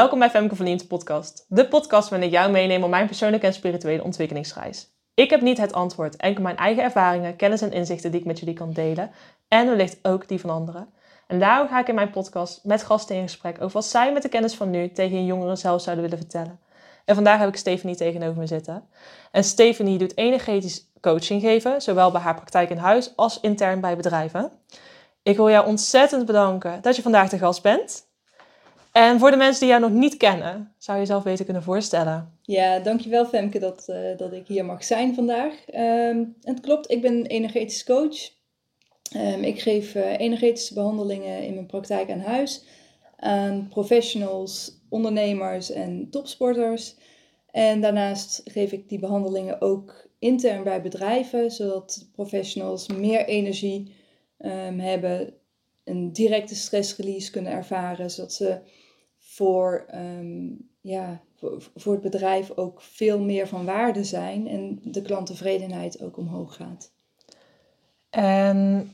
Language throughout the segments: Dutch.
Welkom bij Femke Verliend podcast. De podcast waarin ik jou meeneem op mijn persoonlijke en spirituele ontwikkelingsreis. Ik heb niet het antwoord, enkel mijn eigen ervaringen, kennis en inzichten die ik met jullie kan delen. En wellicht ook die van anderen. En daarom ga ik in mijn podcast met gasten in gesprek over wat zij met de kennis van nu tegen hun jongeren zelf zouden willen vertellen. En vandaag heb ik Stephanie tegenover me zitten. En Stephanie doet energetisch coaching geven, zowel bij haar praktijk in huis als intern bij bedrijven. Ik wil jou ontzettend bedanken dat je vandaag de gast bent. En voor de mensen die jou nog niet kennen, zou je jezelf beter kunnen voorstellen? Ja, dankjewel Femke dat, uh, dat ik hier mag zijn vandaag. Uh, het klopt, ik ben energetisch coach. Um, ik geef uh, energetische behandelingen in mijn praktijk aan huis aan professionals, ondernemers en topsporters. En daarnaast geef ik die behandelingen ook intern bij bedrijven, zodat professionals meer energie um, hebben, een directe stressrelease kunnen ervaren, zodat ze voor, um, ja, voor, voor het bedrijf ook veel meer van waarde zijn en de klanttevredenheid ook omhoog gaat. En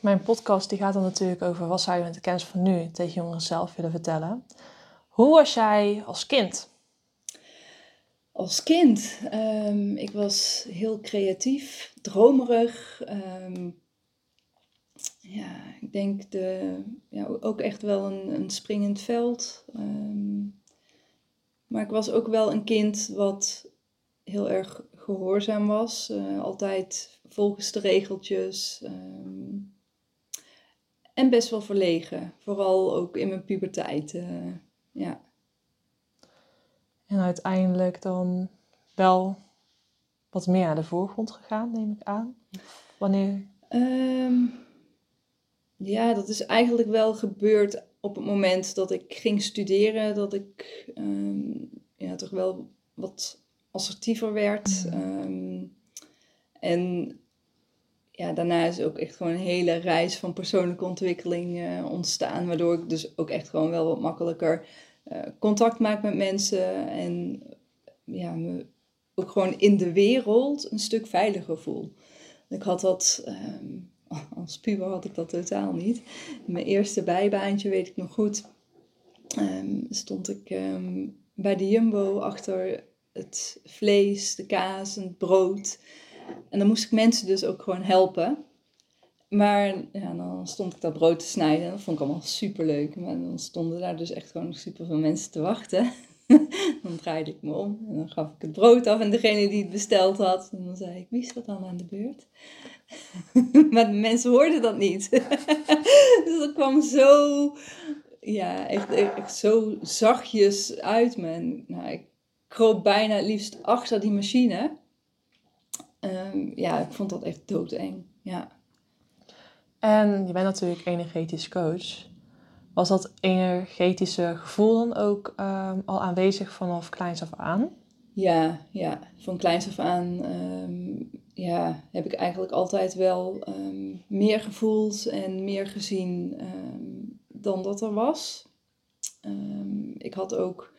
mijn podcast die gaat dan natuurlijk over wat zou je met de kennis van nu tegen jongeren zelf willen vertellen. Hoe was jij als kind? Als kind, um, ik was heel creatief, dromerig. Um, ja, ik denk de, ja, ook echt wel een, een springend veld. Um, maar ik was ook wel een kind wat heel erg gehoorzaam was. Uh, altijd volgens de regeltjes. Um, en best wel verlegen. Vooral ook in mijn puberteit. Uh, ja. En uiteindelijk dan wel wat meer naar de voorgrond gegaan, neem ik aan. Wanneer? Um, ja, dat is eigenlijk wel gebeurd op het moment dat ik ging studeren. Dat ik um, ja, toch wel wat assertiever werd. Um, en ja, daarna is ook echt gewoon een hele reis van persoonlijke ontwikkeling uh, ontstaan. Waardoor ik dus ook echt gewoon wel wat makkelijker uh, contact maak met mensen. En ja, me ook gewoon in de wereld een stuk veiliger voel. Ik had dat, um, als puber had ik dat totaal niet. Mijn eerste bijbaantje weet ik nog goed. Um, stond ik um, bij de Jumbo achter het vlees, de kaas en het brood. En dan moest ik mensen dus ook gewoon helpen. Maar ja, dan stond ik dat brood te snijden. Dat vond ik allemaal super leuk. Maar dan stonden daar dus echt gewoon super veel mensen te wachten. dan draaide ik me om en dan gaf ik het brood af aan degene die het besteld had. En dan zei ik, wie is dat dan aan de beurt? maar de mensen hoorden dat niet. dus dat kwam zo, ja, echt, echt zo zachtjes uit me. nou, ik kroop bijna het liefst achter die machine. Um, ja, ik vond dat echt doodeng. Ja. En je bent natuurlijk energetisch coach. Was dat energetische gevoel dan ook um, al aanwezig vanaf kleins af aan? Ja, ja. van kleins af aan um, ja, heb ik eigenlijk altijd wel meer gevoeld en meer gezien dan dat er was. ik had ook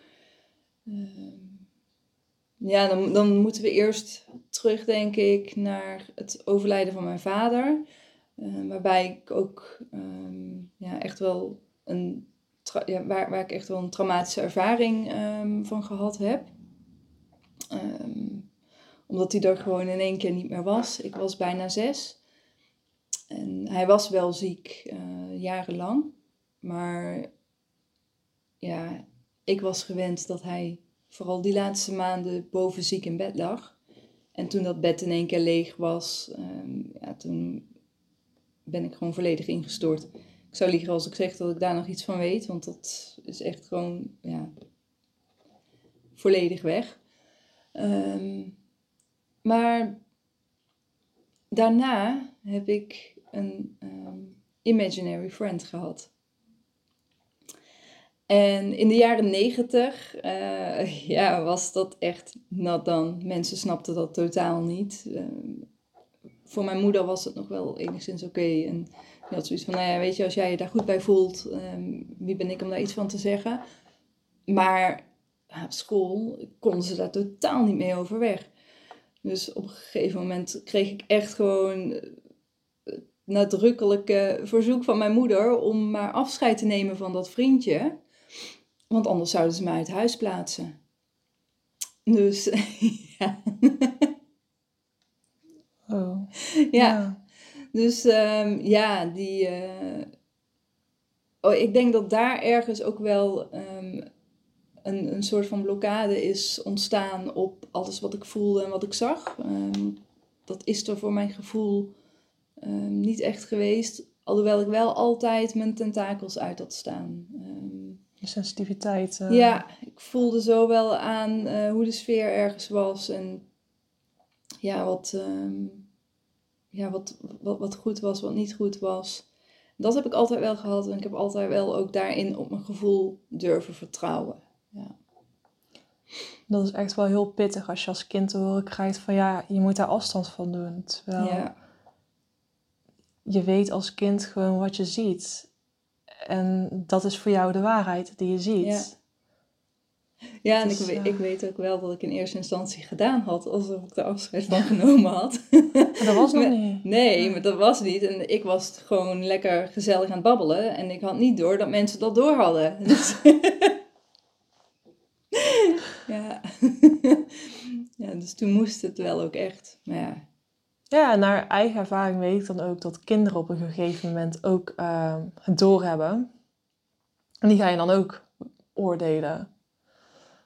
ja, dan, dan moeten we eerst terug, denk ik, naar het overlijden van mijn vader. Waarbij ik ook ja, echt wel een ja, waar, waar ik echt wel een traumatische ervaring van gehad heb. Um, omdat hij er gewoon in één keer niet meer was. Ik was bijna zes. En hij was wel ziek, uh, jarenlang. Maar ja, ik was gewend dat hij vooral die laatste maanden boven ziek in bed lag. En toen dat bed in één keer leeg was, um, ja, toen ben ik gewoon volledig ingestort. Ik zou liegen als ik zeg dat ik daar nog iets van weet, want dat is echt gewoon ja, volledig weg. Um, maar daarna heb ik een um, imaginary friend gehad. En in de jaren negentig uh, ja, was dat echt nat dan. Mensen snapten dat totaal niet. Uh, voor mijn moeder was het nog wel enigszins oké. En die had zoiets van, nou ja, weet je, als jij je daar goed bij voelt, um, wie ben ik om daar iets van te zeggen? Maar op school konden ze daar totaal niet mee overweg. Dus op een gegeven moment kreeg ik echt gewoon het nadrukkelijke verzoek van mijn moeder om maar afscheid te nemen van dat vriendje. Want anders zouden ze mij uit huis plaatsen. Dus ja. Oh. ja. Dus ehm, ja, die. eh, Oh, ik denk dat daar ergens ook wel ehm, een, een soort van blokkade is ontstaan op alles wat ik voelde en wat ik zag. Ehm, dat is er voor mijn gevoel ehm, niet echt geweest. Alhoewel ik wel altijd mijn tentakels uit had staan. Ehm, Je sensitiviteit. eh, ja, ik voelde zo wel aan eh, hoe de sfeer ergens was. En ja, wat, ehm, ja wat, wat, wat goed was, wat niet goed was. Dat heb ik altijd wel gehad. En ik heb altijd wel ook daarin op mijn gevoel durven vertrouwen. Ja. Dat is echt wel heel pittig als je als kind te horen krijgt van ja, je moet daar afstand van doen. Terwijl Ja. je weet als kind gewoon wat je ziet. En dat is voor jou de waarheid die je ziet. Ja. Ja, en ik, Dus, weet, eh, ik weet ook wel dat ik in eerste instantie gedaan had alsof ik er afscheid van genomen had. Maar dat was nog niet. Nee, maar dat was niet. En ik was gewoon lekker gezellig aan het babbelen. En ik had niet door dat mensen dat door hadden. Dus ja. ja, dus toen moest het wel ook echt. Maar ja, Ja, naar eigen ervaring weet ik dan ook dat kinderen op een gegeven moment ook eh, het doorhebben. En die ga je dan ook oordelen.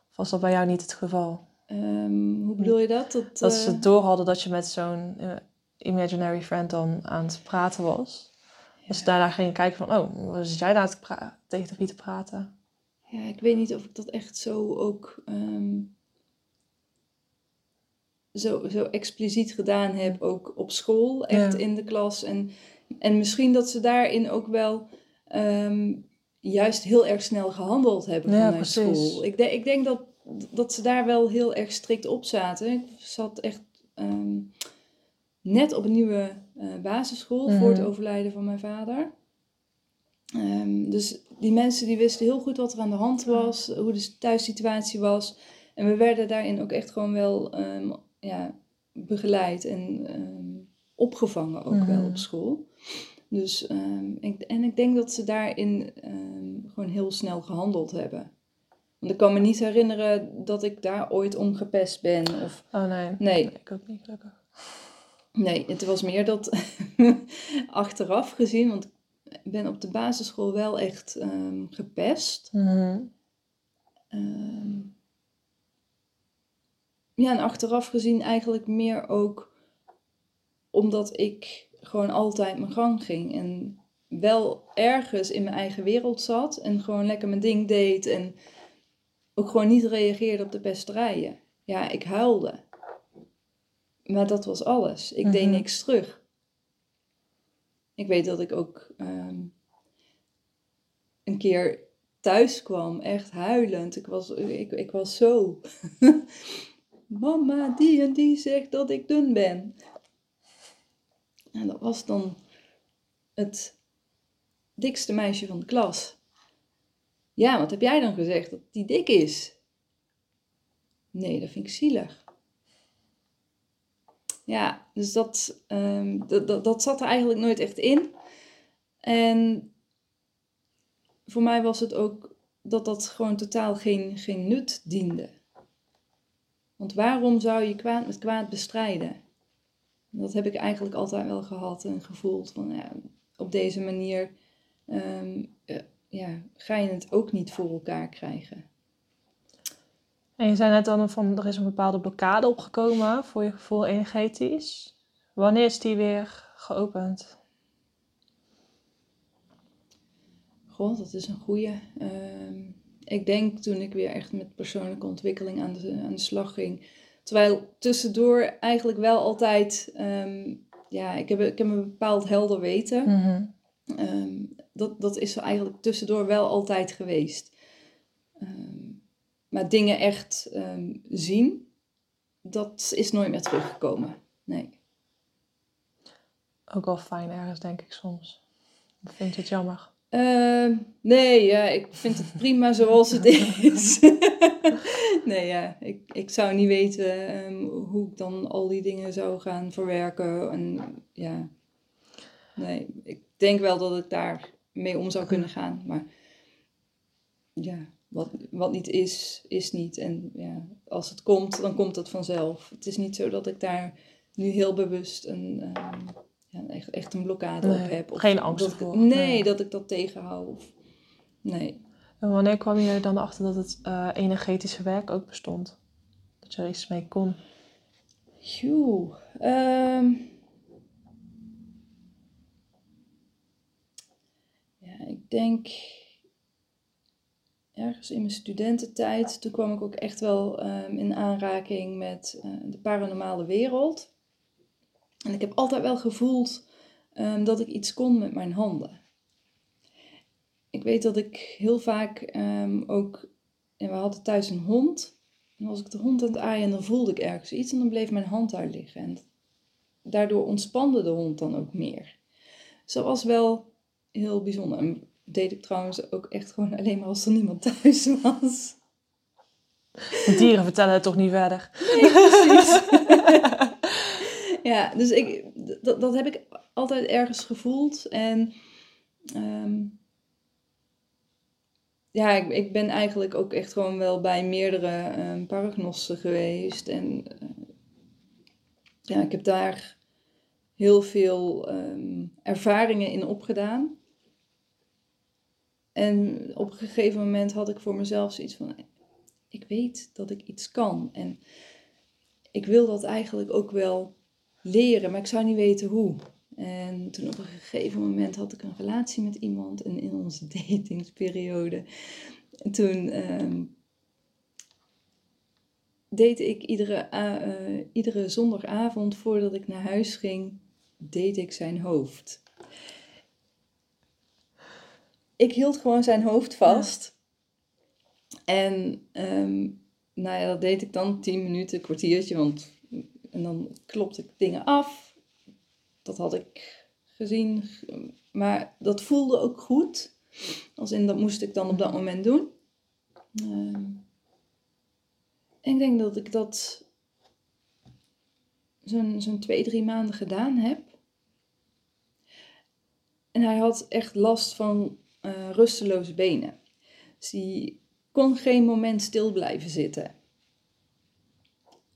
Of was dat bij jou niet het geval? ehm, hoe bedoel je dat? Dat, Dat eh, ze door hadden dat je met zo'n eh, imaginary friend dan aan het praten was. Dus ja. daarna ging je kijken van, oh, wat zit jij daar te pra- tegen wie te praten? Ja, ik weet niet of ik dat echt zo ook ehm, zo, zo expliciet gedaan heb, ook op school, echt Ja. in de klas. En, en misschien dat ze daarin ook wel ehm, juist heel erg snel gehandeld hebben Ja, vanuit precies. school. Ik, denk ik denk dat, dat ze daar wel heel erg strikt op zaten. Ik zat echt ehm, net op een nieuwe eh, basisschool voor het Mhm. overlijden van mijn vader. Ehm, dus die mensen die wisten heel goed wat er aan de hand was, hoe de thuissituatie was. En we werden daarin ook echt gewoon wel ehm, ja, begeleid en ehm, opgevangen ook wel Mhm. op school. Dus, ik, en ik denk dat ze daarin gewoon heel snel gehandeld hebben. Want ik kan me niet herinneren dat ik daar ooit om gepest ben. Of, Oh nee. Nee. Ik ook niet, gelukkig. Nee, het was meer dat achteraf gezien, want ik ben op de basisschool wel echt ehm, gepest. Mhm. Ehm, ja, en achteraf gezien eigenlijk meer ook omdat ik gewoon altijd mijn gang ging. En wel ergens in mijn eigen wereld zat en gewoon lekker mijn ding deed. En ook gewoon niet reageerde op de pesterijen. Ja, ik huilde. Maar dat was alles. Ik deed Mhm. niks terug. Ik weet dat ik ook ehm, een keer thuis kwam, echt huilend. Ik was, ik, ik was zo. Mama, die en die zegt dat ik dun ben. En dat was dan het dikste meisje van de klas. Ja, wat heb jij dan gezegd? Dat die dik is? Nee, dat vind ik zielig. Ja, dus dat, ehm, dat, dat, dat zat er eigenlijk nooit echt in. En voor mij was het ook dat dat gewoon totaal geen, geen nut diende. Want waarom zou je kwaad met kwaad bestrijden? Dat heb ik eigenlijk altijd wel gehad en gevoeld. Van, ja, op deze manier ehm, eh, ja, ga je het ook niet voor elkaar krijgen. En je zei net dan van, er is een bepaalde blokkade opgekomen voor je gevoel energetisch. Wanneer is die weer geopend? Goh, dat is een goeie. Ehm, ik denk toen ik weer echt met persoonlijke ontwikkeling aan de, aan de slag ging. Terwijl tussendoor eigenlijk wel altijd, ehm, ja, ik heb, ik heb een bepaald helder weten. Mhm. Ehm, dat, dat is er eigenlijk tussendoor wel altijd geweest. Ehm, maar dingen echt ehm, zien, dat is nooit meer teruggekomen. Nee. Ook wel fijn ergens, denk ik soms. Of vind je het jammer? Ehm, nee, ja, ik vind het prima zoals het is. nee, ja, ik, ik zou niet weten ehm, hoe ik dan al die dingen zou gaan verwerken. En ja, nee, ik denk wel dat ik daar mee om zou kunnen gaan. Maar ja, wat, wat niet is, is niet. En ja, als het komt, dan komt het vanzelf. Het is niet zo dat ik daar nu heel bewust een, ehm, ja, echt, echt een blokkade Nee, op heb. Of geen angst dat, voor, Nee, nee. dat ik dat tegenhoud. Of, nee. En wanneer kwam je er dan achter dat het eh, energetische werk ook bestond? Dat je er iets mee kon? Joe. ehm. ja, ik denk ergens in mijn studententijd, toen kwam ik ook echt wel ehm, in aanraking met eh, de paranormale wereld. En ik heb altijd wel gevoeld ehm, dat ik iets kon met mijn handen. Ik weet dat ik heel vaak ehm, ook, en we hadden thuis een hond. En als ik de hond aan het aaien, dan voelde ik ergens iets en dan bleef mijn hand daar liggen. En daardoor ontspande de hond dan ook meer. Dat was wel heel bijzonder. Deed ik trouwens ook echt gewoon alleen maar als er niemand thuis was. De dieren vertellen het toch niet verder? Nee, precies. ja, dus ik, dat, dat heb ik altijd ergens gevoeld. En ehm, ja, ik, ik ben eigenlijk ook echt gewoon wel bij meerdere ehm paragnosten geweest. En eh, ja, ik heb daar heel veel ehm, ervaringen in opgedaan. En op een gegeven moment had ik voor mezelf zoiets van: ik weet dat ik iets kan. En ik wil dat eigenlijk ook wel leren, maar ik zou niet weten hoe. En toen op een gegeven moment had ik een relatie met iemand en in onze datingsperiode. En toen ehm deed ik iedere, eh, iedere zondagavond voordat ik naar huis ging, deed ik zijn hoofd. Ik hield gewoon zijn hoofd vast. En ehm, nou ja, dat deed ik dan tien minuten, een kwartiertje, want en dan klopte ik dingen af. Dat had ik gezien, maar dat voelde ook goed. Als in, dat moest ik dan op dat moment doen. Ehm, en ik denk dat ik dat zo'n zo'n twee, drie maanden gedaan heb. En hij had echt last van eh, rusteloze benen. Dus die kon geen moment stil blijven zitten.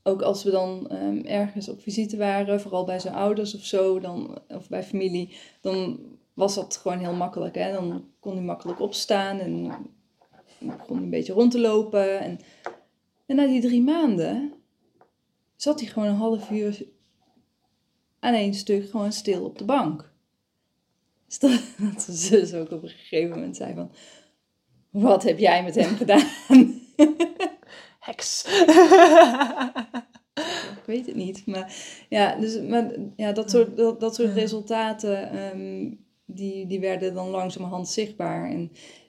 Ook als we dan ehm, ergens op visite waren, vooral bij zijn ouders of zo, dan, of bij familie, dan was dat gewoon heel makkelijk. Hè? Dan kon hij makkelijk opstaan en begon een beetje rond te lopen. En, en na die drie maanden zat hij gewoon een half uur aan één stuk gewoon stil op de bank. Dus dat, dat zijn zus ook op een gegeven moment zei van, wat heb jij met hem gedaan? Heks. ik weet het niet. Maar ja, dus, maar, ja dat soort, dat, dat soort resultaten, ehm, die, die werden dan langzamerhand zichtbaar. En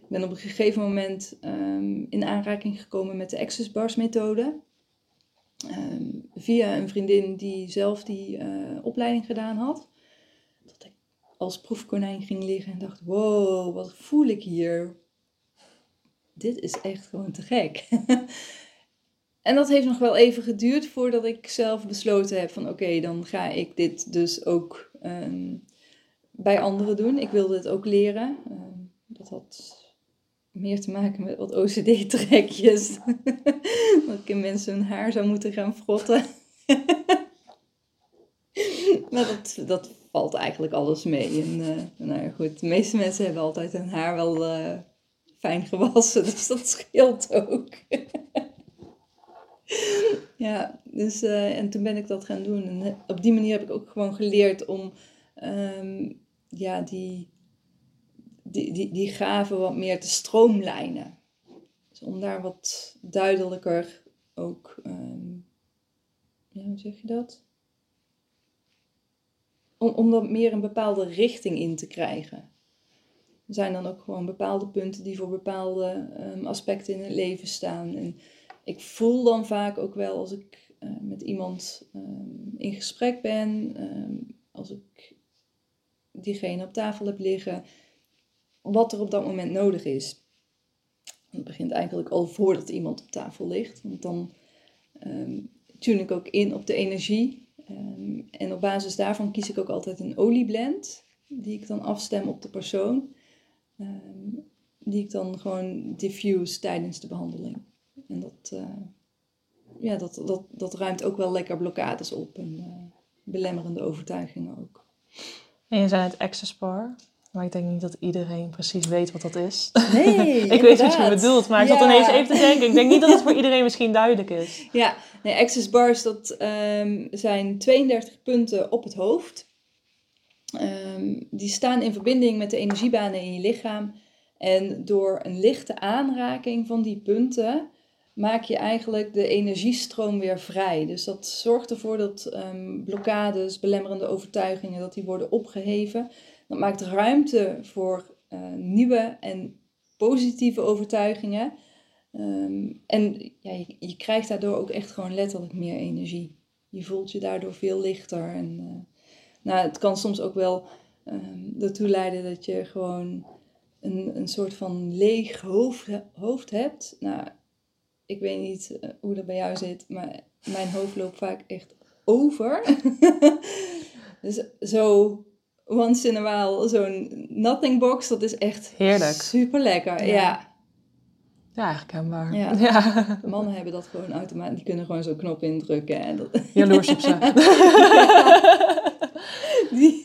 ik ben op een gegeven moment ehm, in aanraking gekomen met de Access Bars methode. Ehm, via een vriendin die zelf die eh, opleiding gedaan had. Als proefkonijn ging liggen en dacht, wow, wat voel ik hier? Dit is echt gewoon te gek. En dat heeft nog wel even geduurd voordat ik zelf besloten heb van oké, dan ga ik dit dus ook ehm, bij anderen doen. Ik wilde het ook leren. Ehm, dat had meer te maken met wat OCD-trekjes. dat ik in mensen hun haar zou moeten gaan frotten. maar dat, dat valt eigenlijk alles mee. En eh, nou goed, de meeste mensen hebben altijd hun haar wel eh, fijn gewassen, dus dat scheelt ook. Ja, dus eh, en toen ben ik dat gaan doen. En op die manier heb ik ook gewoon geleerd om ehm, ja, die, die, die, die gaven wat meer te stroomlijnen. Dus om daar wat duidelijker ook, ehm, ja, hoe zeg je dat? Om, om dat meer een bepaalde richting in te krijgen. Er zijn dan ook gewoon bepaalde punten die voor bepaalde ehm, aspecten in het leven staan. En ik voel dan vaak ook wel als ik eh, met iemand ehm, in gesprek ben, ehm, als ik diegene op tafel heb liggen, wat er op dat moment nodig is. Het begint eigenlijk al voordat iemand op tafel ligt, want dan tune ik ook in op de energie. Ehm, en op basis daarvan kies ik ook altijd een olieblend, die ik dan afstem op de persoon. Ehm, die ik dan gewoon diffuse tijdens de behandeling. En dat, uh, ja, dat, dat, dat ruimt ook wel lekker blokkades op en uh, belemmerende overtuigingen ook. En je zei het Access Bar. Maar ik denk niet dat iedereen precies weet wat dat is. Nee, Ik weet wat je bedoelt, maar ik zat ineens even te denken. Ik denk niet dat het voor iedereen misschien duidelijk is. Ja, nee, access bars dat um, zijn 32 punten op het hoofd. Um, die staan in verbinding met de energiebanen in je lichaam. En door een lichte aanraking van die punten maak je eigenlijk de energiestroom weer vrij. Dus dat zorgt ervoor dat um, blokkades, belemmerende overtuigingen, dat die worden opgeheven. Dat maakt ruimte voor uh, nieuwe en positieve overtuigingen. Um, en ja, je, krijgt daardoor ook echt gewoon letterlijk meer energie. Je voelt je daardoor veel lichter. En uh, nou, het kan soms ook wel um, ertoe leiden dat je gewoon een, een soort van leeg hoofd, hoofd hebt. Nou, ik weet niet uh, hoe dat bij jou zit, maar mijn hoofd loopt vaak echt over. dus zo once in a while zo'n nothing box, dat is echt Heerlijk. super lekker. Ja. ja. Ja, herkenbaar. Ja. Ja. Mannen hebben dat gewoon automatisch. Die kunnen gewoon zo'n knop indrukken. En dat... Jaloers op ze. die,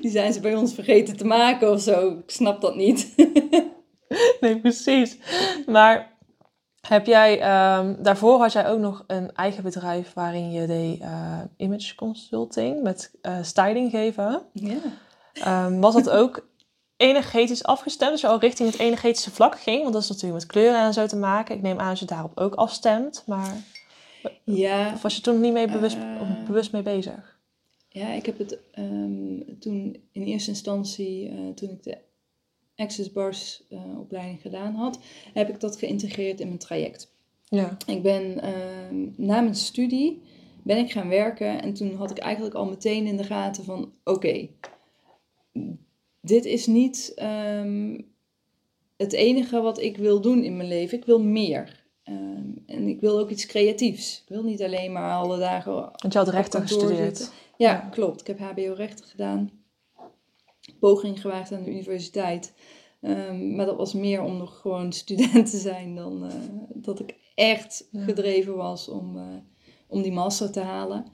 die zijn ze bij ons vergeten te maken of zo. Ik snap dat niet. nee, precies. Maar heb jij, um, daarvoor had jij ook nog een eigen bedrijf waarin je deed uh, image consulting met uh, styling geven. Ja. Um, was dat ook energetisch afgestemd, als je al richting het energetische vlak ging? Want dat is natuurlijk met kleuren en zo te maken. Ik neem aan dat je daarop ook afstemt, maar ja, of was je toen niet mee bewust, Uh, of bewust mee bezig? ja, ik heb het um, toen in eerste instantie, toen ik de Access Bars uh, opleiding gedaan had, heb ik dat geïntegreerd in mijn traject. Ja. Ik ben um, na mijn studie ben ik gaan werken en toen had ik eigenlijk al meteen in de gaten van oké, okay, dit is niet um, het enige wat ik wil doen in mijn leven. Ik wil meer. Um, en ik wil ook iets creatiefs. Ik wil niet alleen maar alle dagen. Want je had rechten gestudeerd. Ja, ja, klopt. Ik heb HBO-rechten gedaan. Poging gewaagd aan de universiteit. Um, maar dat was meer om nog gewoon student te zijn dan uh, dat ik echt ja. gedreven was om, uh, om die master te halen.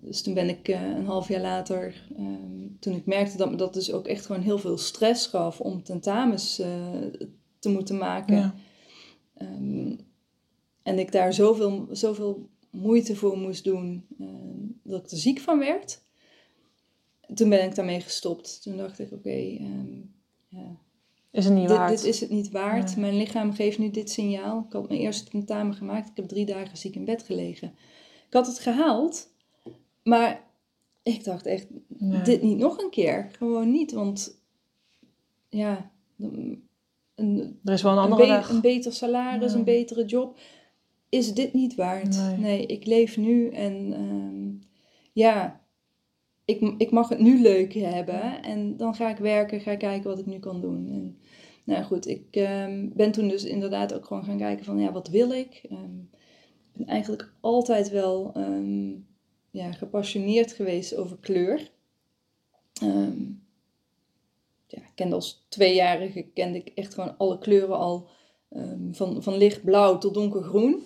Dus toen ben ik uh, een half jaar later, um, toen ik merkte dat me dat dus ook echt gewoon heel veel stress gaf om tentamens te moeten maken. Ja. Um, en ik daar zoveel, zoveel moeite voor moest doen, dat ik er ziek van werd. Toen ben ik daarmee gestopt. Toen dacht ik, oké, okay, um, ja, is het niet dit, waard? dit is het niet waard. Nee. Mijn lichaam geeft nu dit signaal. Ik had mijn eerste tentamen gemaakt. Ik heb drie dagen ziek in bed gelegen. Ik had het gehaald. Maar ik dacht echt, nee. dit niet nog een keer. Gewoon niet, want ja, een, er is wel een andere een, een beter salaris, een betere job. Is dit niet waard? Nee, nee ik leef nu en um, ja, ik, ik mag het nu leuk hebben. En dan ga ik werken, ga kijken wat ik nu kan doen. En, nou goed, ik um, ben toen dus inderdaad ook gewoon gaan kijken van, ja, wat wil ik? Um, ik ben eigenlijk altijd wel ja, gepassioneerd geweest over kleur. Ja, ik kende als tweejarige kende ik echt gewoon alle kleuren al. Van, van lichtblauw tot donkergroen.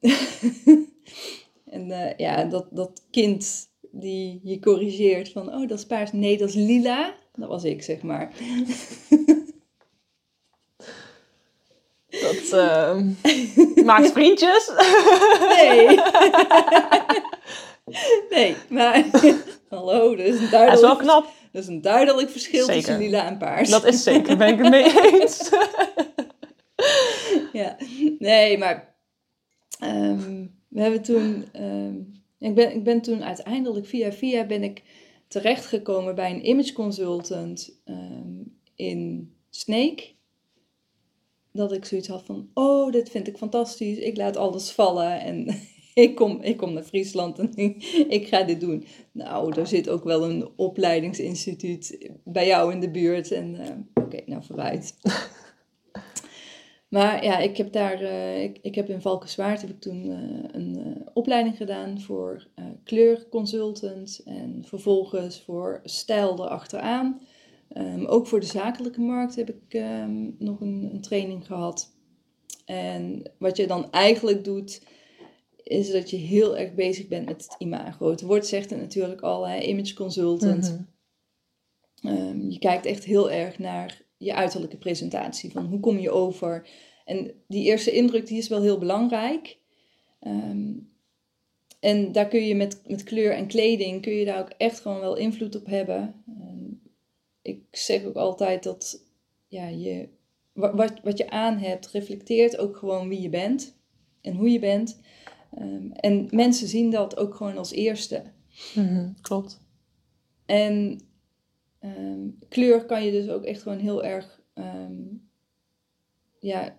en uh, ja, dat, dat kind die je corrigeert van, oh dat is paars, nee dat is lila. Dat was ik, zeg maar. Dat uh, maakt vriendjes. nee. nee, maar hallo, dat is een duidelijk, dat is wel knap. Dat is een duidelijk verschil zeker. tussen lila en paars. Dat is zeker, ben ik het mee eens. ja, nee, maar um, we hebben toen, um, ik, ben, ik ben toen uiteindelijk via via ben ik terechtgekomen bij een image consultant um, in Snake dat ik zoiets had van, oh, dit vind ik fantastisch, ik laat alles vallen en ik kom, ik kom naar Friesland en ik, ga dit doen. Nou, er zit ook wel een opleidingsinstituut bij jou in de buurt en uh, oké, nou vooruit. maar ja, ik heb daar, uh, ik, ik heb in Valkenswaard heb ik toen uh, een opleiding gedaan voor kleurconsultant en vervolgens voor stijl erachteraan Ehm, ook voor de zakelijke markt heb ik ehm, nog een, een training gehad. En wat je dan eigenlijk doet, is dat je heel erg bezig bent met het imago. Het woord zegt het natuurlijk al, hè, image consultant. Mhm. Ehm, je kijkt echt heel erg naar je uiterlijke presentatie. Van hoe kom je over? En die eerste indruk die is wel heel belangrijk. Ehm, en daar kun je met, met kleur en kleding kun je daar ook echt gewoon wel invloed op hebben. Ehm, ik zeg ook altijd dat ja, je, wa- wat, wat je aan hebt reflecteert ook gewoon wie je bent en hoe je bent. Ehm, en mensen zien dat ook gewoon als eerste. Mhm, Klopt. En ehm, kleur kan je dus ook echt gewoon heel erg ehm, ja,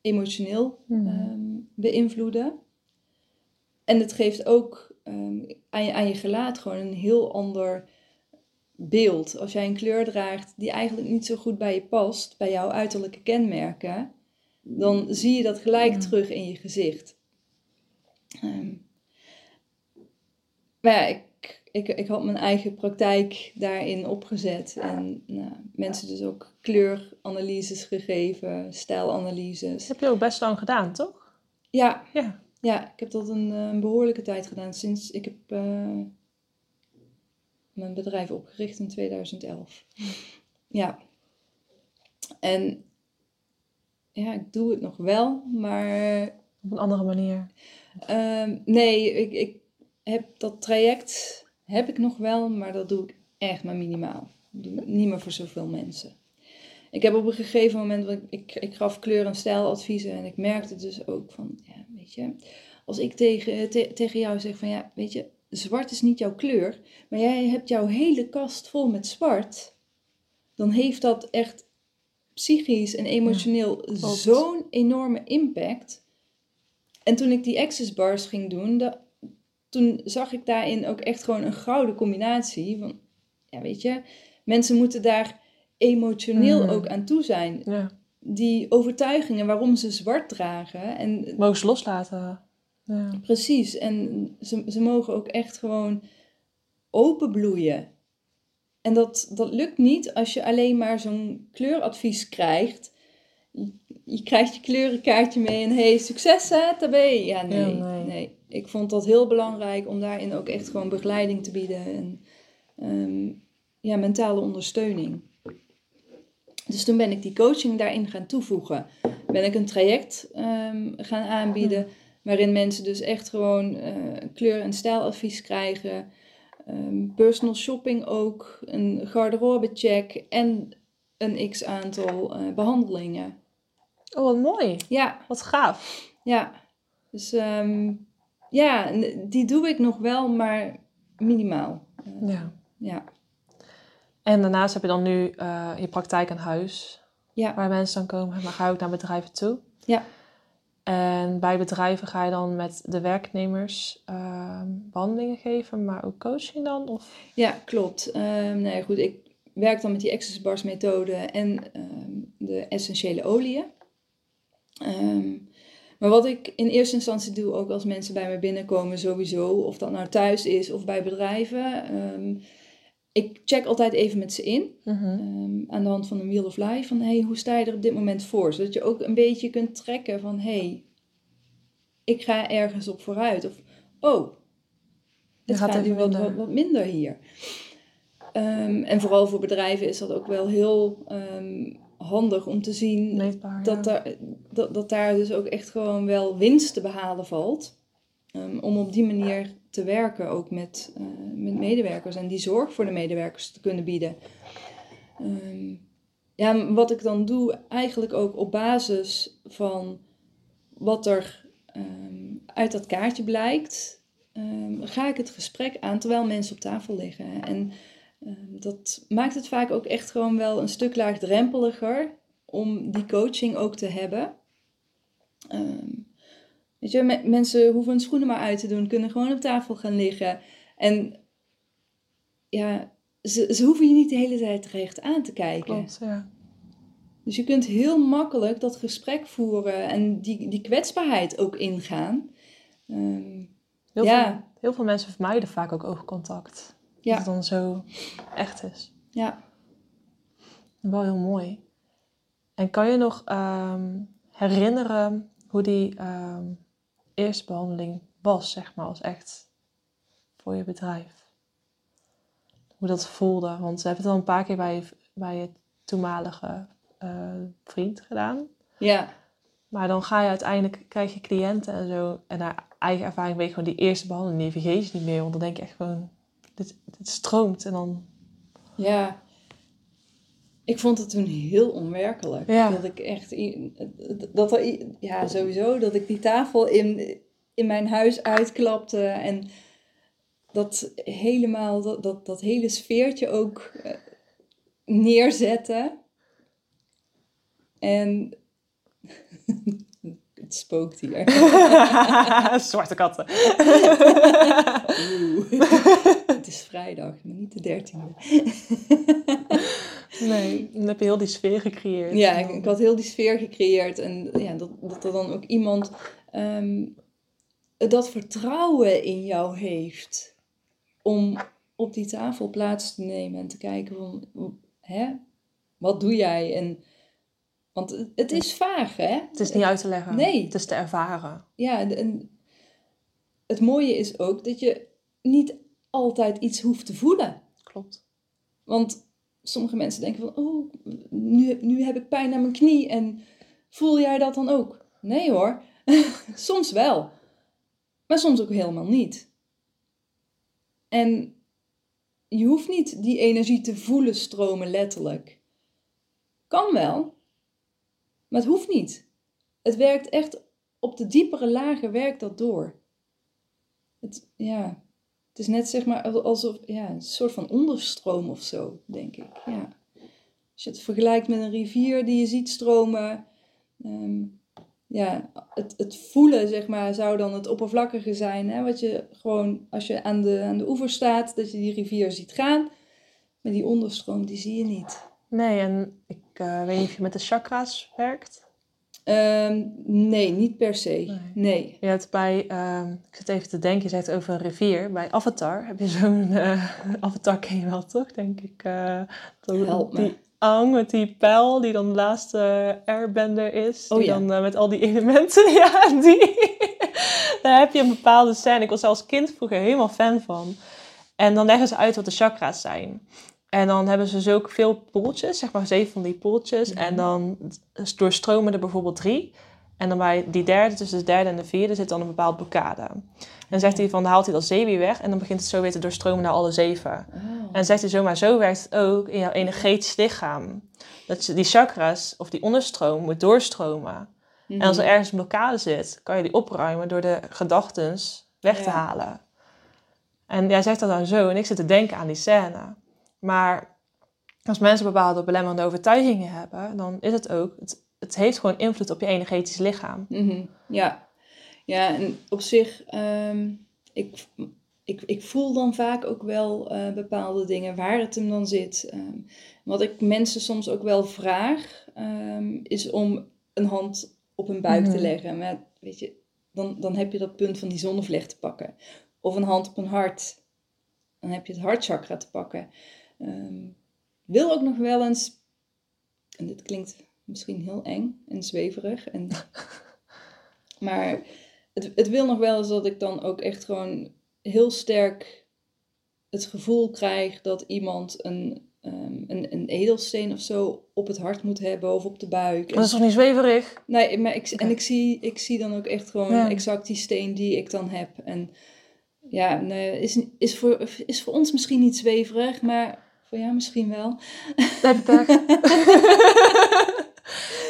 emotioneel ehm, beïnvloeden. En het geeft ook aan, je, aan je gelaat gewoon een heel ander beeld. Als jij een kleur draagt die eigenlijk niet zo goed bij je past, bij jouw uiterlijke kenmerken, dan zie je dat gelijk Ja. terug in je gezicht. Maar ja, ik, ik, ik had mijn eigen praktijk daarin opgezet. En nou, mensen dus ook kleuranalyses gegeven, stijlanalyses. Dat heb je ook best lang gedaan, toch? Ja, Ja. ja, ik heb dat een, eh, een behoorlijke tijd gedaan. Sinds ik heb eh, mijn bedrijf opgericht in 2011. Ja. En ja, ik doe het nog wel, maar Op een andere manier. Ehm, nee, ik, ik heb dat traject heb ik nog wel, maar dat doe ik echt maar minimaal. Ik doe niet meer voor zoveel mensen. Ik heb op een gegeven moment, want ik, ik gaf kleur- en stijladviezen en ik merkte dus ook van, ja, weet je, als ik tegen, te- tegen jou zeg van, ja, weet je, zwart is niet jouw kleur, maar jij hebt jouw hele kast vol met zwart, dan heeft dat echt psychisch en emotioneel zo'n enorme impact. En toen ik die access bars ging doen, toen zag ik daarin ook echt gewoon een gouden combinatie. Van, ja, weet je, mensen moeten daar emotioneel Mhm. ook aan toe zijn. Ja. Die overtuigingen waarom ze zwart dragen. En Mogen ze loslaten. Ja. precies, en ze, ze mogen ook echt gewoon openbloeien. En dat, dat lukt niet als je alleen maar zo'n kleuradvies krijgt. Je, je krijgt je kleurenkaartje mee en hey, succes hè, tabé. Ja, nee, Ja, nee. nee. Ik vond dat heel belangrijk om daarin ook echt gewoon begeleiding te bieden en ehm, ja, mentale ondersteuning. Dus toen ben ik die coaching daarin gaan toevoegen. Ben ik een traject ehm, gaan aanbieden waarin mensen dus echt gewoon eh, kleur- en stijladvies krijgen. Ehm, personal shopping ook, een garderobecheck en een x aantal eh, behandelingen. Oh, wat mooi. Ja, Wat gaaf. ja. Dus ja, die doe ik nog wel, maar minimaal. Eh, Ja. ja. En daarnaast heb je dan nu eh, je praktijk aan huis. Ja. Waar mensen dan komen. Maar ga je ook naar bedrijven toe. Ja. En bij bedrijven ga je dan met de werknemers ehm, behandelingen geven. Maar ook coaching dan? Of? Ja, klopt. Ehm nou ja, goed, ik werk dan met die Access Bars methode en ehm, de essentiële oliën. Ehm, maar wat ik in eerste instantie doe, ook als mensen bij me binnenkomen sowieso, of dat nou thuis is of bij bedrijven, ehm, ik check altijd even met ze in. Mhm. Ehm, aan de hand van een Wheel of Life. Van hey, hoe sta je er op dit moment voor? Zodat je ook een beetje kunt trekken van hey, ik ga ergens op vooruit. Of oh, het gaat gaat, nu wat, wat, wat minder hier. Ehm, en vooral voor bedrijven is dat ook wel heel handig om te zien dat, ja. daar, dat, dat daar dus ook echt gewoon wel winst te behalen valt. Ehm, om op die manier te werken, ook met, eh, met medewerkers en die zorg voor de medewerkers te kunnen bieden. Ehm, ja, wat ik dan doe, eigenlijk ook op basis van wat er ehm, uit dat kaartje blijkt, ga ik het gesprek aan terwijl mensen op tafel liggen. En dat maakt het vaak ook echt gewoon wel een stuk laagdrempeliger om die coaching ook te hebben. Ehm, weet je, me- mensen hoeven hun schoenen maar uit te doen, kunnen gewoon op tafel gaan liggen. En ja, ze, ze hoeven je niet de hele tijd recht aan te kijken. Klopt, ja. Dus je kunt heel makkelijk dat gesprek voeren en die, die kwetsbaarheid ook ingaan. Ehm, Heel, Ja. veel, heel veel mensen vermijden vaak ook oogcontact. Ja. Dat het dan zo echt is. ja. Wel heel mooi. En kan je nog ehm, herinneren hoe die ehm, eerste behandeling was, zeg maar, als echt voor je bedrijf? Hoe dat voelde? Want ze hebben het al een paar keer bij, bij je toenmalige eh, vriend gedaan. Ja. Maar dan ga je uiteindelijk, krijg je cliënten en zo. En naar eigen ervaring weet je gewoon die eerste behandeling, die vergeet je niet meer. Want dan denk je echt gewoon, dit, dit stroomt. En dan... Ja. Ik vond het toen heel onwerkelijk. Ja. Dat ik echt, dat er, ja sowieso, dat ik die tafel in, in mijn huis uitklapte. En dat helemaal, dat, dat, dat hele sfeertje ook eh, neerzette. En het spookt hier. Zwarte katten. Oeh. Is vrijdag, maar niet de dertiende. Nee, dan heb je heel die sfeer gecreëerd. Ja, ik, ik had heel die sfeer gecreëerd. En ja, dat, dat er dan ook iemand ehm, dat vertrouwen in jou heeft. Om op die tafel plaats te nemen en te kijken van, hè, wat doe jij? En, want het, is vaag, hè? Het is niet uit te leggen. Nee. Het is te ervaren. Ja, en het mooie is ook dat je niet altijd iets hoeft te voelen. Klopt. Want sommige mensen denken van, oh, nu, nu heb ik pijn aan mijn knie en voel jij dat dan ook? Nee hoor, soms wel, maar soms ook helemaal niet. En je hoeft niet die energie te voelen stromen letterlijk. Kan wel, maar het hoeft niet. Het werkt echt op de diepere lagen werkt dat door. Het, ja, het is net zeg maar alsof ja, een soort van onderstroom of zo, denk ik. Ja. Als je het vergelijkt met een rivier die je ziet stromen. ehm, ja, het, het voelen, zeg maar, zou dan het oppervlakkige zijn. Hè? Wat je gewoon, als je aan de, aan de oever staat, dat je die rivier ziet gaan. Maar die onderstroom, die zie je niet. Nee, en ik eh, weet niet of je met de chakra's werkt. Ehm, nee, niet per se. Nee. Nee. Je hebt bij, ehm, ik zit even te denken, je zegt over een rivier. Bij Avatar heb je zo'n, eh, Avatar ken je wel toch, denk ik. eh, dat- Help me. Die Ang met die pijl, die dan de laatste airbender is. Oh die ja. dan eh, met al die elementen, ja, die. Daar heb je een bepaalde scène. Ik was als kind vroeger helemaal fan van. En dan leggen ze uit wat de chakra's zijn. En dan hebben ze zulke veel poeltjes, zeg maar zeven van die poeltjes. Mhm. En dan doorstromen er bijvoorbeeld drie. En dan bij die derde, tussen de derde en de vierde, zit dan een bepaald blokkade. En dan zegt hij van, dan haalt hij dat zee weer weg. En dan begint het zo weer te doorstromen naar alle zeven. Oh. En dan zegt hij zomaar, zo werkt het ook in jouw energetisch lichaam. Dat die chakras, of die onderstroom, moet doorstromen. En als er Mhm. ergens een blokkade zit, kan je die opruimen door de gedachtens weg te Ja. halen. En jij zegt dat dan zo, en ik zit te denken aan die scène. Maar als mensen bepaalde belemmerende overtuigingen hebben, dan is het ook, het, het heeft gewoon invloed op je energetisch lichaam. Mhm, Ja. ja, en op zich, ehm, ik, ik, ik voel dan vaak ook wel eh, bepaalde dingen waar het hem dan zit. Ehm, wat ik mensen soms ook wel vraag, ehm, is om een hand op hun buik te Mhm. leggen. Maar weet je, dan, dan heb je dat punt van die zonnevlecht te pakken. Of een hand op een hart. Dan heb je het hartchakra te pakken. Ehm, wil ook nog wel eens, en dit klinkt misschien heel eng en zweverig. En, maar het, het wil nog wel eens dat ik dan ook echt gewoon heel sterk het gevoel krijg dat iemand een, ehm, een, een edelsteen of zo op het hart moet hebben of op de buik. Dat is toch niet zweverig? Nee, maar ik, en ik zie, ik zie dan ook echt gewoon Ja. exact die steen die ik dan heb. En ja, nee, is, is, voor, is voor ons misschien niet zweverig, maar voor jou misschien wel.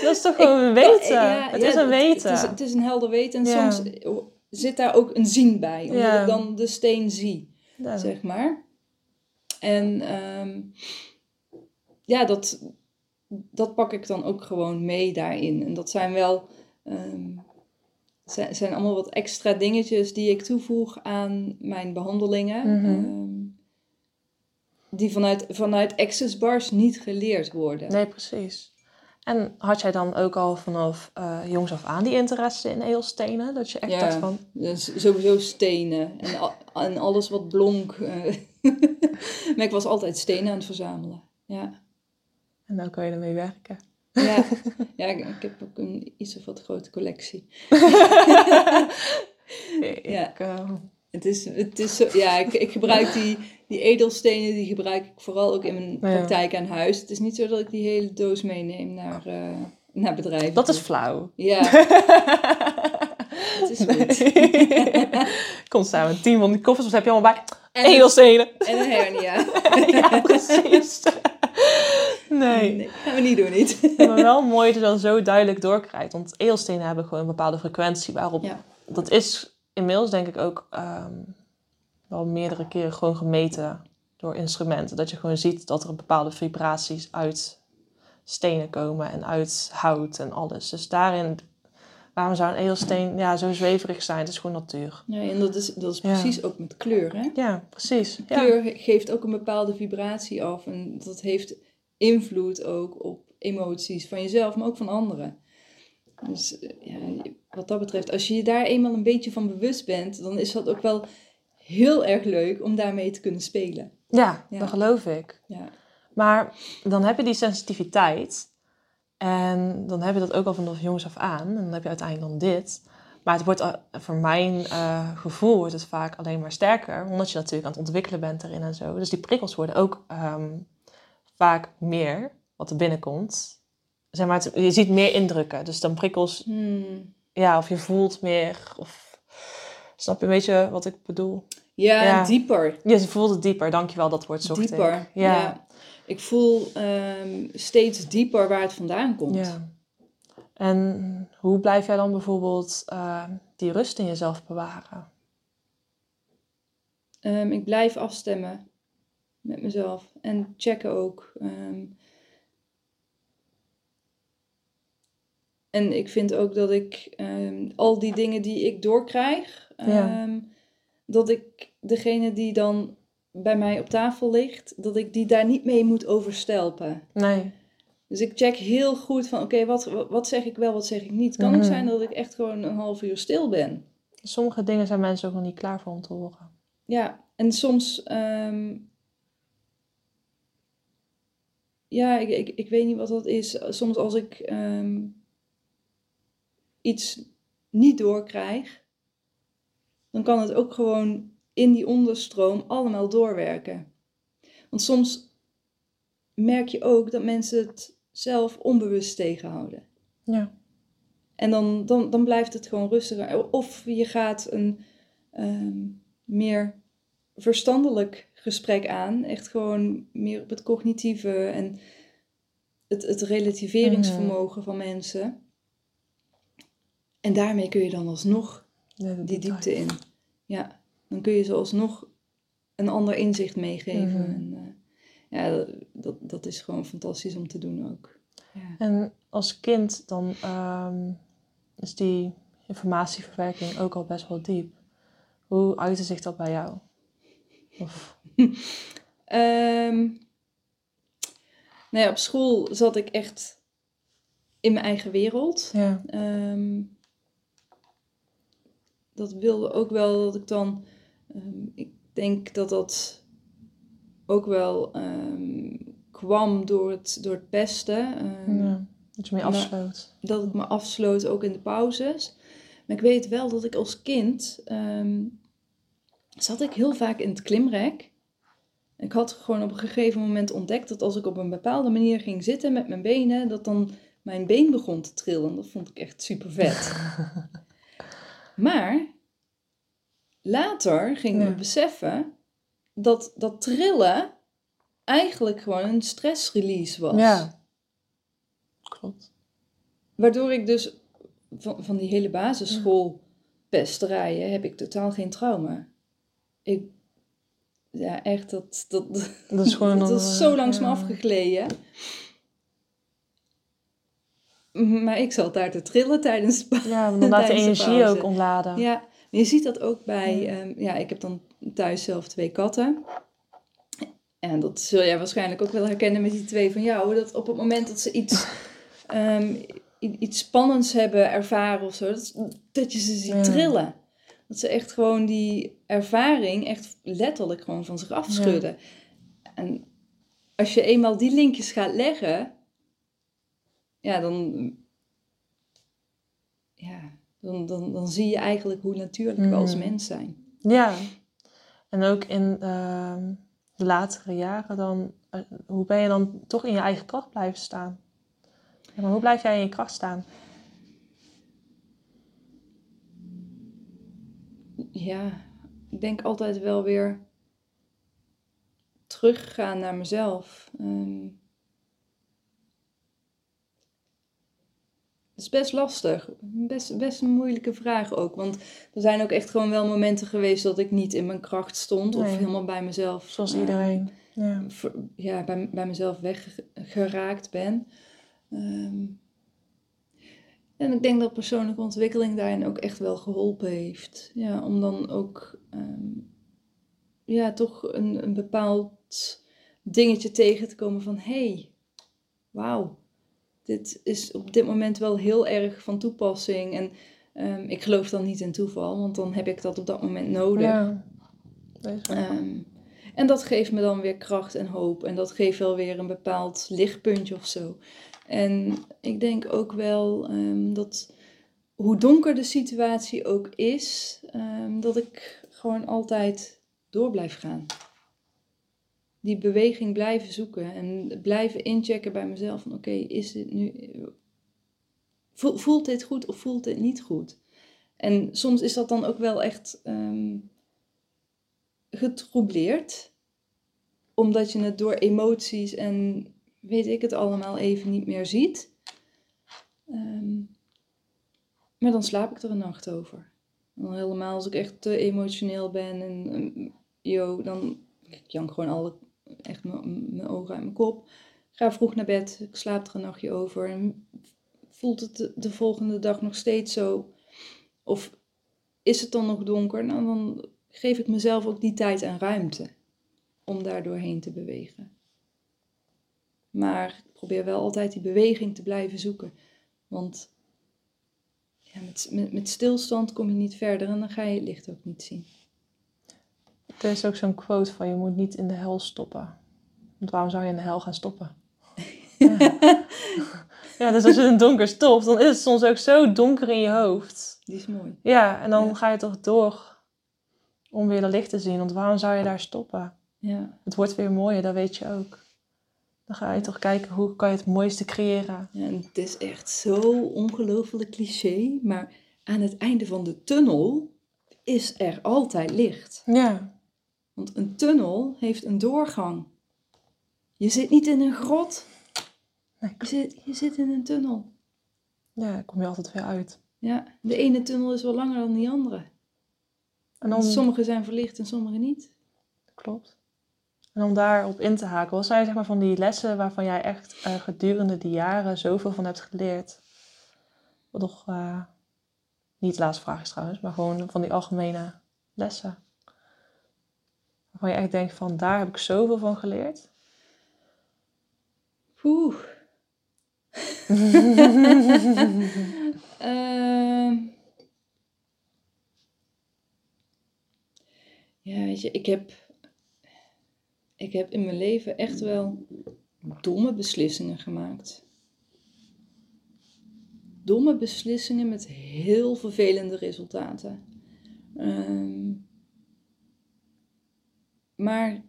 Dat is toch gewoon een weten? Ja, het ja, is een weten. Het is, het is een helder weten en Ja. soms zit daar ook een zien bij, omdat ik dan de steen zie, zeg maar. En ehm, ja, dat, dat pak ik dan ook gewoon mee daarin. En dat zijn wel, ehm, zijn, zijn allemaal wat extra dingetjes die ik toevoeg aan mijn behandelingen. Ehm, die vanuit, vanuit access bars niet geleerd worden. Nee, precies. En had jij dan ook al vanaf eh, jongs af aan die interesse in edelstenen? Dat je echt Ja. dacht van, Dus sowieso stenen en, al- en alles wat blonk. eh. maar ik was altijd stenen aan het verzamelen. Ja. En dan kan je ermee werken. Ja, ja ik, ik heb ook een iets of wat grote collectie. Ja. Ik, eh, Het is, het is zo, ja, ik, ik gebruik die, die edelstenen, die gebruik ik vooral ook in mijn Ja. praktijk aan huis. Het is niet zo dat ik die hele doos meeneem naar, eh, naar bedrijven. dat is flauw. Ja, het is goed. Nee. Komt samen tien van die koffers, wat heb je allemaal bij? En, Edelstenen. en een hernia. ja, precies. Nee. Nee, gaan we niet doen, niet. Maar wel mooi dat je dan zo duidelijk doorkrijgt. Want edelstenen hebben gewoon een bepaalde frequentie waarop... Ja. Dat is inmiddels denk ik ook ehm, wel meerdere keren gewoon gemeten door instrumenten. Dat je gewoon ziet dat er bepaalde vibraties uit stenen komen en uit hout en alles. Dus daarin, waarom zou een edelsteen ja, zo zweverig zijn? Het is gewoon natuur. Nee, en dat is, dat is Ja. precies ook met kleur, hè? Ja, precies. Ja. Kleur geeft ook een bepaalde vibratie af. En dat heeft invloed ook op emoties van jezelf, maar ook van anderen. Dus eh, ja, wat dat betreft, als je je daar eenmaal een beetje van bewust bent, dan is dat ook wel heel erg leuk om daarmee te kunnen spelen. Ja, Ja. dat geloof ik. Ja, Maar dan heb je die sensitiviteit. En dan heb je dat ook al vanaf jongs af aan. En dan heb je uiteindelijk dan dit. Maar het wordt, eh, voor mijn eh, gevoel wordt het vaak alleen maar sterker. Omdat je natuurlijk aan het ontwikkelen bent erin en zo. Dus die prikkels worden ook ehm, vaak meer wat er binnenkomt. Zeg maar, het- je ziet meer indrukken. Dus dan prikkels, Hmm. ja, of je voelt meer. Of, snap je een beetje wat ik bedoel? ja, Ja. dieper. Je voelt het dieper, dankjewel, dat woord zocht ik. Dieper. Ja. Ik voel ehm, steeds dieper waar het vandaan komt. Ja. En hoe blijf jij dan bijvoorbeeld eh, die rust in jezelf bewaren? Ehm, ik blijf afstemmen met mezelf en checken ook. ehm. En ik vind ook dat ik ehm, al die dingen die ik doorkrijg, Ja. ehm, dat ik degene die dan bij mij op tafel ligt, dat ik die daar niet mee moet overstelpen. Nee. Dus ik check heel goed van, oké, wat, wat zeg ik wel, wat zeg ik niet. Het kan ook Mhm. zijn dat ik echt gewoon een half uur stil ben. Sommige dingen zijn mensen ook nog niet klaar voor om te horen. Ja, en soms. ehm, ja, ik, ik, ik weet niet wat dat is. Soms als ik iets niet doorkrijg, dan kan het ook gewoon in die onderstroom allemaal doorwerken. Want soms merk je ook dat mensen het zelf onbewust tegenhouden. Ja. En dan, dan, dan blijft het gewoon rustiger. Of je gaat een ehm, meer verstandelijk gesprek aan. Echt gewoon meer op het cognitieve en het, het relativeringsvermogen van mensen. En daarmee kun je dan alsnog die diepte in. Ja, dan kun je ze alsnog een ander inzicht meegeven. Mhm. En, eh, ja, dat, dat, dat is gewoon fantastisch om te doen ook. Ja. En als kind dan ehm, is die informatieverwerking ook al best wel diep. Hoe uitte zich dat bij jou? Of, Ehm, nou ja, op school zat ik echt in mijn eigen wereld. ja. Ehm, dat wilde ook wel dat ik dan. ehm, ik denk dat dat ook wel ehm, kwam door het, door het pesten. Ehm, ja. Dat je maar- afsloot. dat ik me afsloot ook in de pauzes. Maar ik weet wel dat ik als kind zat ik heel vaak in het klimrek. Ik had gewoon op een gegeven moment ontdekt dat als ik op een bepaalde manier ging zitten met mijn benen, dat dan mijn been begon te trillen. Dat vond ik echt super vet. maar later ging ik Ja. me beseffen dat dat trillen eigenlijk gewoon een stressrelease was. Ja. Klopt. Waardoor ik dus van, van die hele basisschoolpesterijen heb ik totaal geen trauma. Ik, ja, echt, dat, dat, Dat is gewoon dat is zo eh, langs me ja. afgegleden. Maar ik zat daar te trillen tijdens Ja, laat de energie ook ontladen. Ja, je ziet dat ook bij... Ja. ehm, ja, ik heb dan thuis zelf twee katten. En dat zul jij waarschijnlijk ook wel herkennen met die twee van jou. Dat op het moment dat ze iets, ehm, iets spannends hebben ervaren of zo, dat, dat je ze ziet Ja. trillen. Dat ze echt gewoon die ervaring echt letterlijk gewoon van zich afschudden. En als je eenmaal die linkjes gaat leggen, ja, dan, ja, dan, dan, dan zie je eigenlijk hoe natuurlijk we als Mm. mens zijn. Ja. En ook in ehm, de latere jaren dan, eh, hoe ben je dan toch in je eigen kracht blijven staan? Ja, maar hoe blijf jij in je kracht staan? Ja, ik denk altijd wel weer teruggaan naar mezelf. Ehm, het is best lastig. Best, best een moeilijke vraag ook. Want er zijn ook echt gewoon wel momenten geweest dat ik niet in mijn kracht stond. Of helemaal bij mezelf. Zoals eh, iedereen. Ja. ja, bij, bij mezelf weggeraakt ben. Ehm, en ik denk dat persoonlijke ontwikkeling daarin ook echt wel geholpen heeft. Ja, om dan ook ehm, ja, toch een, een bepaald dingetje tegen te komen van... hé, hey, wauw, dit is op dit moment wel heel erg van toepassing. En ehm, ik geloof dan niet in toeval, want dan heb ik dat op dat moment nodig. Ja. Ehm, en dat geeft me dan weer kracht en hoop. En dat geeft wel weer een bepaald lichtpuntje of zo. En ik denk ook wel ehm, dat hoe donker de situatie ook is, dat ik gewoon altijd door blijf gaan. Die beweging blijven zoeken en blijven inchecken bij mezelf. Van oké, is dit nu. voel- Voelt dit goed of voelt dit niet goed? En soms is dat dan ook wel echt ehm, getroubleerd. Omdat je het door emoties en weet ik het allemaal even niet meer ziet. Ehm, maar dan slaap ik er een nacht over. Dan helemaal als ik echt te emotioneel ben en ehm, yo, dan ik jank gewoon alle, echt mijn ogen uit mijn kop. Ga vroeg naar bed, ik slaap er een nachtje over. En voelt het de, de volgende dag nog steeds zo? Of is het dan nog donker? Nou, dan geef ik mezelf ook die tijd en ruimte om daar doorheen te bewegen. Maar ik probeer wel altijd die beweging te blijven zoeken. Want ja, met, met, met stilstand kom je niet verder en dan ga je het licht ook niet zien. Er is ook zo'n quote van je moet niet in de hel stoppen. Want waarom zou je in de hel gaan stoppen? Ja. ja, dus als je in het donker stopt, dan is het soms ook zo donker in je hoofd. Die is mooi. Ja, en dan Ja. ga je toch door om weer de licht te zien. Want waarom zou je daar stoppen? Ja. Het wordt weer mooier, dat weet je ook. Dan ga je toch kijken hoe kan je het mooiste creëren. Ja, en het is echt zo ongelooflijk cliché, maar aan het einde van de tunnel is er altijd licht. Ja, Want een tunnel heeft een doorgang. Je zit niet in een grot, nee, je zit, je zit in een tunnel. ja, daar kom je altijd weer uit. Ja, de ene tunnel is wel langer dan die andere. En dan, Sommige zijn verlicht en sommige niet. Klopt. En om daarop in te haken, wat zijn zeg maar van die lessen waarvan jij echt eh, gedurende die jaren zoveel van hebt geleerd? Wat nog, eh, niet de laatste vraag is trouwens, maar gewoon van die algemene lessen. Waarvan je echt denkt van, daar heb ik zoveel van geleerd. Oeh. Ehm. ja, weet je, ik heb, ik heb in mijn leven echt wel domme beslissingen gemaakt. Domme beslissingen met heel vervelende resultaten. Ehm, maar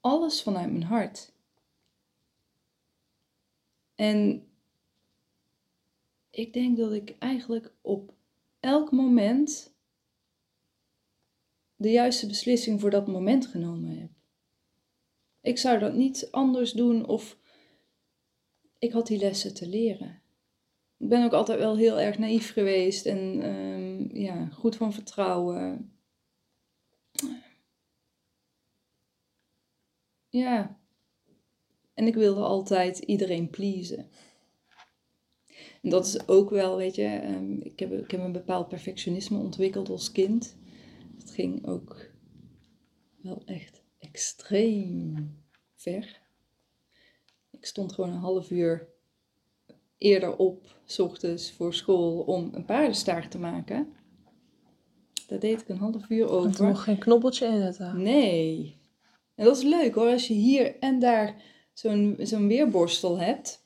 alles vanuit mijn hart. En ik denk dat ik eigenlijk op elk moment de juiste beslissing voor dat moment genomen heb. Ik zou dat niet anders doen of ik had die lessen te leren. Ik ben ook altijd wel heel erg naïef geweest en ehm, ja, goed van vertrouwen. Ja. En ik wilde altijd iedereen pleasen. En dat is ook wel, weet je, ehm, ik, heb, ik heb een bepaald perfectionisme ontwikkeld als kind. Dat ging ook wel echt extreem ver. Ik stond gewoon een half uur eerder op, s ochtends voor school, om een paardenstaart te maken. Daar deed ik een half uur over. mocht geen knobbeltje inzetten. Nee. En dat is leuk hoor, als je hier en daar zo'n zo'n weerborstel hebt.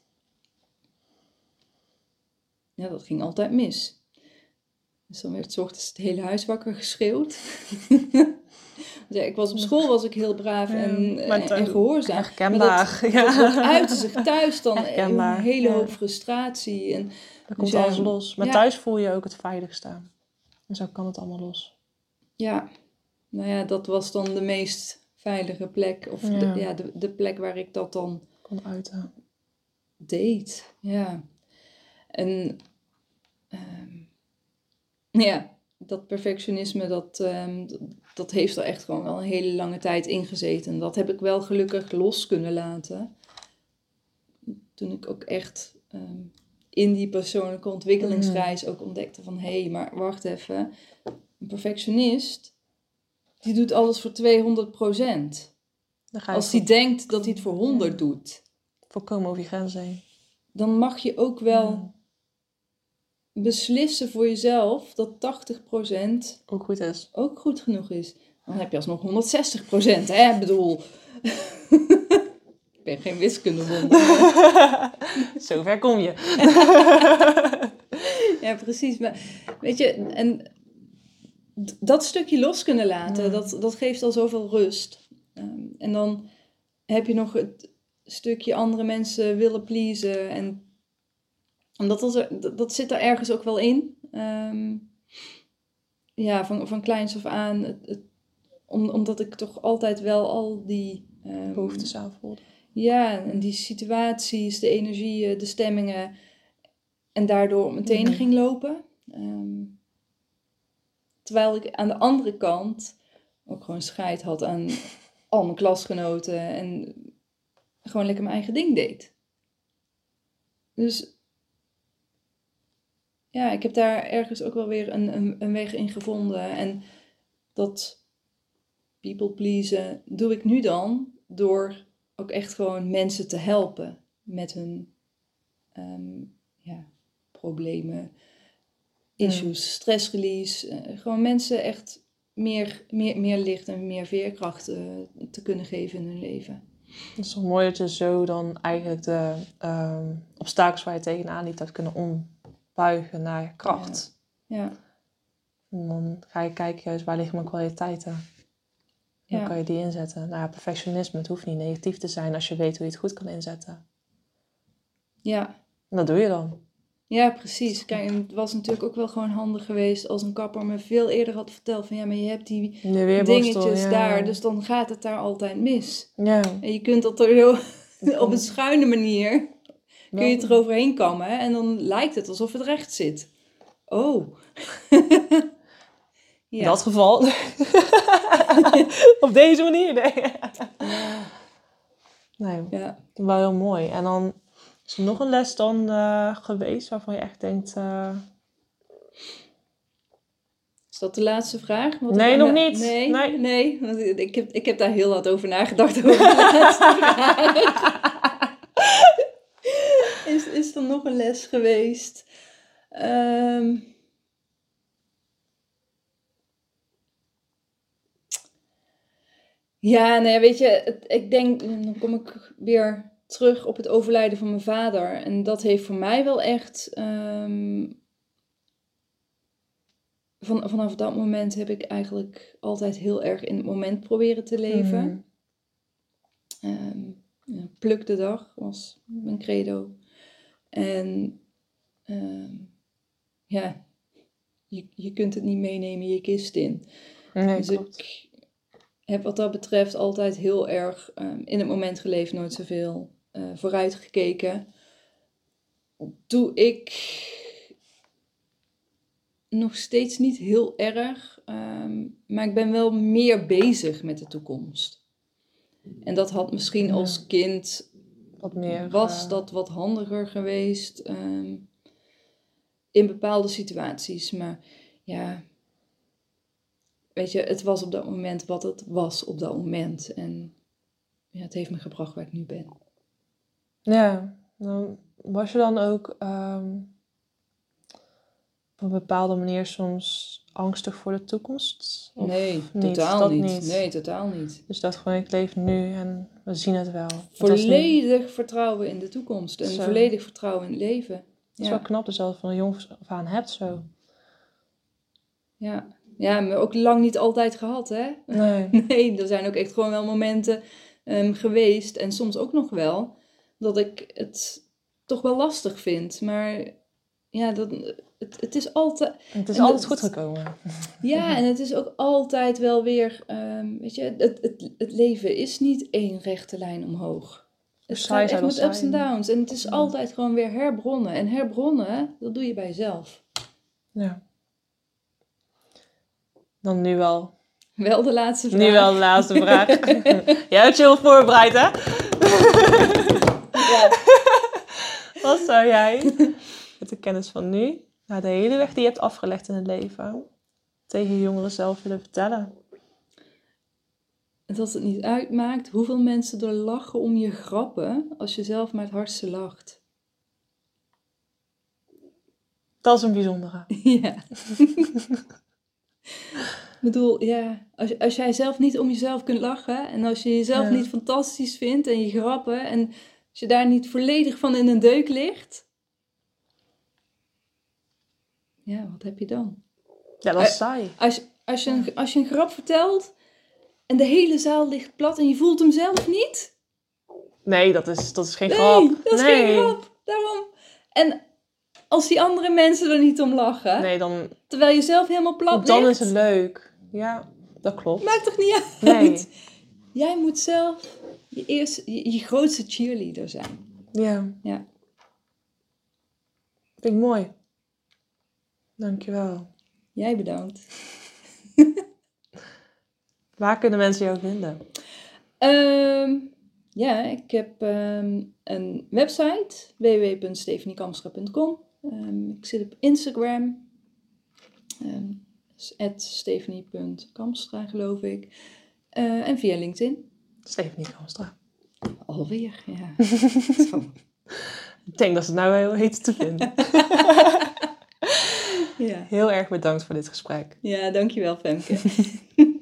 Ja, dat ging altijd mis. Dus dan werd 's ochtends het hele huis wakker geschreeuwd. ja, ik was op school was ik heel braaf en, Ja, maar en, gehoorzaam. Herkenbaar. Dat, uitte zich thuis dan Herkenbaar, een hele ja. hoop frustratie. En Dan komt Dus ja, alles los. Maar thuis voel je ook het veiligste. En zo kan het allemaal los. ja, nou ja, dat was dan de meest veilige plek. Of Ja. De, ja, de, de plek waar ik dat dan Kon uiten. deed. Ja. En ehm, ja, dat perfectionisme, dat, ehm, dat, dat heeft er echt gewoon wel een hele lange tijd in gezeten. Dat heb ik wel gelukkig los kunnen laten. Toen ik ook echt ehm, in die persoonlijke ontwikkelingsreis ook ontdekte van... hé, hey, maar wacht even. Een perfectionist, die doet alles voor 200 procent. Als hij denkt dat hij het voor 100 doet... voorkomen over je grenzen heen. dan mag je ook wel Ja. beslissen voor jezelf dat 80% Ook goed is. ook goed genoeg is. Dan heb je alsnog 160%, hè? Ik bedoel, ik ben geen wiskundewonder. Zover kom je. ja, precies. Maar weet je, en dat stukje los kunnen laten, Ja. dat, dat geeft al zoveel rust. Ehm, en dan heb je nog het stukje andere mensen willen pleasen. En omdat dat, er, dat, dat zit er ergens ook wel in. Ehm, ja, van, van kleins af aan. Het, het- om, omdat ik toch altijd wel al die... ehm, Behoeftes aanvoelde. ja, en die situaties, de energieën, de stemmingen. En daardoor Mhm. ging lopen. Ehm, terwijl ik aan de andere kant ook gewoon scheid had aan al mijn klasgenoten. En gewoon lekker mijn eigen ding deed. Dus ja, ik heb daar ergens ook wel weer een, een, weg in gevonden. En dat people pleasen doe ik nu dan door ook echt gewoon mensen te helpen met hun ehm, ja, problemen, issues, stressrelease. eh, gewoon mensen echt meer, meer, meer licht en meer veerkracht eh, te kunnen geven in hun leven. Het is toch mooi dat je zo dan eigenlijk de ehm, obstakels waar je tegenaan liep, hebt kunnen ombuigen naar kracht. Ja, En dan ga je kijken juist waar liggen mijn kwaliteiten. Dan Ja. kan je die inzetten. Nou ja, perfectionisme, het hoeft niet negatief te zijn als je weet hoe je het goed kan inzetten. ja. En dat doe je dan. Ja, precies. Kijk, het was natuurlijk ook wel gewoon handig geweest als een kapper me veel eerder had verteld van ja, maar je hebt die dingetjes ja. daar, dus dan gaat het daar altijd mis. Ja. En je kunt dat er Dat op een schuine manier kun je het eroverheen kammen hè, en dan lijkt het alsof het recht zit. Oh. ja. In dat geval. Op deze manier, nee. Ja. Nee, ja. wel heel mooi. En dan is er nog een les dan eh, geweest waarvan je echt denkt... eh, Is dat de laatste vraag? Wat Nee, nog niet. Nee, Nee. nee. want ik, heb, ik heb daar heel wat over nagedacht over de laatste vraag. is, is er nog een les geweest? Ehm. ja, nee, weet je, ik denk, dan kom ik weer terug op het overlijden van mijn vader. En dat heeft voor mij wel echt ehm, van, vanaf dat moment heb ik eigenlijk altijd heel erg in het moment proberen te leven. mhm. Ehm, ja, pluk de dag was mijn credo. En ehm, ja, je, je kunt het niet meenemen je kist in. Nee, dus klopt. ik heb wat dat betreft altijd heel erg in het moment geleefd, nooit zoveel eh vooruit gekeken. Doe ik nog steeds niet heel erg, ehm, maar ik ben wel meer bezig met de toekomst. En dat had misschien Ja. als kind, Wat meer... was eh, dat wat handiger geweest ehm, in bepaalde situaties. Maar ja, weet je, het was op dat moment wat het was op dat moment. En ja, het heeft me gebracht waar ik nu ben. Ja, dan was je dan ook ehm, op een bepaalde manier soms angstig voor de toekomst? Nee, niet? totaal Dat niet. niet. Nee, totaal niet. Dus dat gewoon, ik leef nu en we zien het wel. Volledig vertrouwen in de toekomst en Zo. volledig vertrouwen in het leven. Het is wel knap dat je dat van een jongs af aan hebt zo. Ja. ja, maar ook lang niet altijd gehad, hè? Nee. Nee, er zijn ook echt gewoon wel momenten ehm, geweest, en soms ook nog wel, dat ik het toch wel lastig vind. Maar ja, dat, het, het is altijd. Het is altijd goed gekomen. Ja, en het is ook altijd wel weer. ehm, weet je, het, het, het leven is niet één rechte lijn omhoog. Het gaat echt met ups en downs. En het is altijd gewoon weer herbronnen. En herbronnen, dat doe je bij jezelf. Ja. Dan nu wel. Wel de laatste vraag. Nu wel de laatste vraag. Jij hebt je heel voorbereid, hè? Wat zou jij met de kennis van nu, na de hele weg die je hebt afgelegd in het leven, tegen je jongeren zelf willen vertellen? Dat het niet uitmaakt hoeveel mensen er lachen om je grappen als je zelf maar het hardste lacht. Dat is een bijzondere. Ja. Ik bedoel, ja, als, als jij zelf niet om jezelf kunt lachen en als je jezelf Ja. niet fantastisch vindt en je grappen en als je daar niet volledig van in een deuk ligt, ja, wat heb je dan? Ja, dat is Eh, saai. Als, als, je een, als je een grap vertelt en de hele zaal ligt plat en je voelt hem zelf niet, Nee, dat is, dat is geen nee, grap. dat is nee. geen grap. Daarom. En als die andere mensen er niet om lachen, Nee, dan, terwijl je zelf helemaal plat dan ligt, is het leuk. Ja, dat klopt. maakt toch niet uit? Nee. Jij moet zelf je, eerste, je, je grootste cheerleader zijn. Ja. Ja. Vind ik mooi. Dankjewel. Jij bedankt. Waar kunnen mensen jou vinden? Ehm, ja, ik heb ehm, een website, www.stefaniekamstra.com. Ehm, ik zit op Instagram, stephanie.kamstra geloof ik. Eh, en via LinkedIn. Stephanie Kamstra. Alweer, ja. Ik denk dat ze het nou heel heet te vinden. ja. Heel erg bedankt voor dit gesprek. ja, dankjewel Femke.